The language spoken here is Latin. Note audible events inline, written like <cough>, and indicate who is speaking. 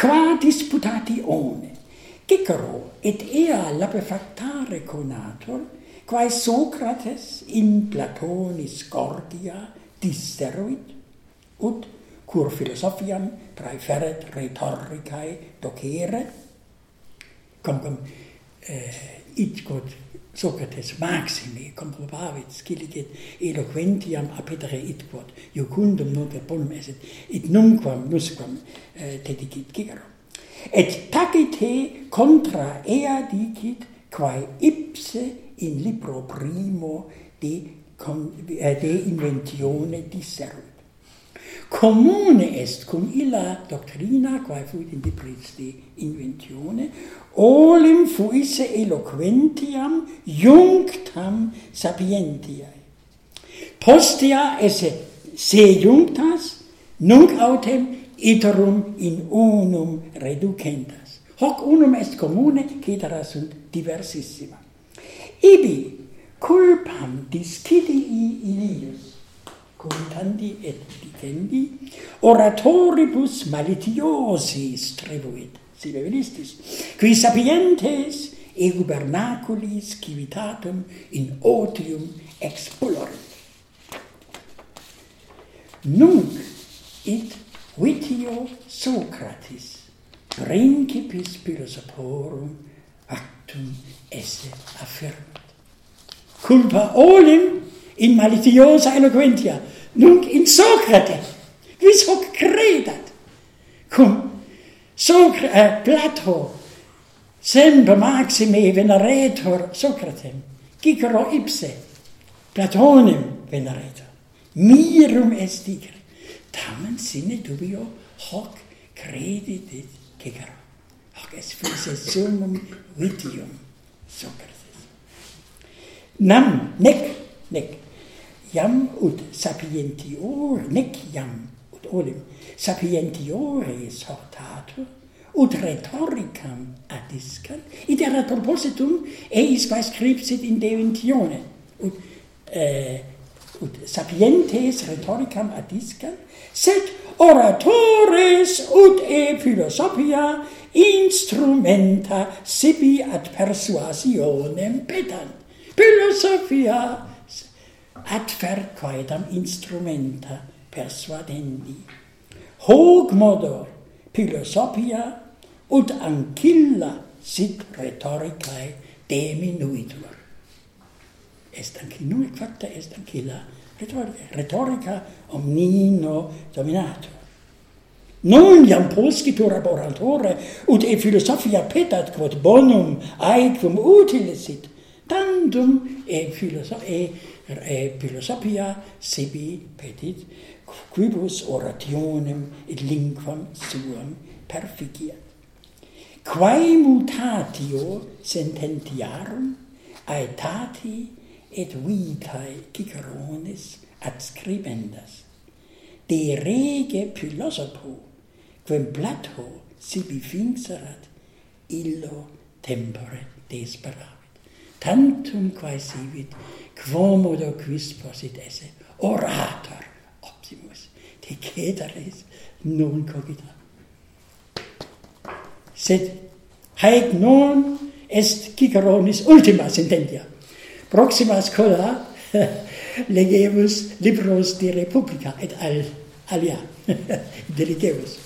Speaker 1: qua disputati one, Cicero et ea labefactare conator, quae Socrates in Platonis Gorgia disseruit ut cur philosophiam praeferet rhetoricae docere, cum cum eh, itquod Socrates maximi comprobavit scilicet eloquentiam appetere id quod iocundum non bonum eset id numquam nusquam eh, dedicit Cicero. et tacite contra ea dicit quae ipse in libro primo de, eh, de inventione disservit comune est cum illa doctrina quae fuit in depris de inventione olim fuisse eloquentiam junctam sapientiae. Postia esse se junctas nunc autem iterum in unum reducentas. Hoc unum est commune cetera sunt diversissima. Ibi culpam discidii ilius contandi et dicendi, oratoribus malitiosis trebuit, si venistis, qui sapientes e gubernaculis civitatum in otium explorant. Nunc it vitio Socratis, principis philosophorum actum esse affirmat. Culpa olim in maliciosa eloquentia, nunc in Socrate, quis hoc credat, cum? Socra, eh, Plato, semper maxime veneretur Socratem, cicero ipse, Platonem veneretur, mirum est dicere, tamen sine dubio hoc credit et cicero, hoc est fisse summum vitium Socrates. Nam, nec, nec, Iam ut sapientior, nec iam ut olim, sapientiore sortatur, ut rhetoricam adiscant, iter propositum eis scripsit in deventione, ut, eh, ut sapientes rhetoricam adiscant, sed oratores ut e philosophia instrumenta sibi ad persuasionem petant. Philosophia ad vercoedam instrumenta persuadendi. Hoc modo philosophia ut ancilla sit rhetoricae deminuitur. Est ancilla, facta est ancilla rhetorica, rhetorica omnino dominatur. Non iam poscitur ab oratore, ut e philosophia petat quod bonum aequum utilis sit, tandum e philosophia, e, e philosophia sibi petit quibus orationem et linguam suam perficiat quae mutatio sententiarum aetati et vitae Ciceronis adscribendas de rege philosopho quem Plato sibi finxerat illo tempore desperat tantum quae sivit, quomodo quis posit esse, orator optimus, te ceteris non cogitam. Sed haec non est Ciceronis ultima sententia. Proxima scola <laughs> legemus libros de Republica et al, alia <laughs> deligemus.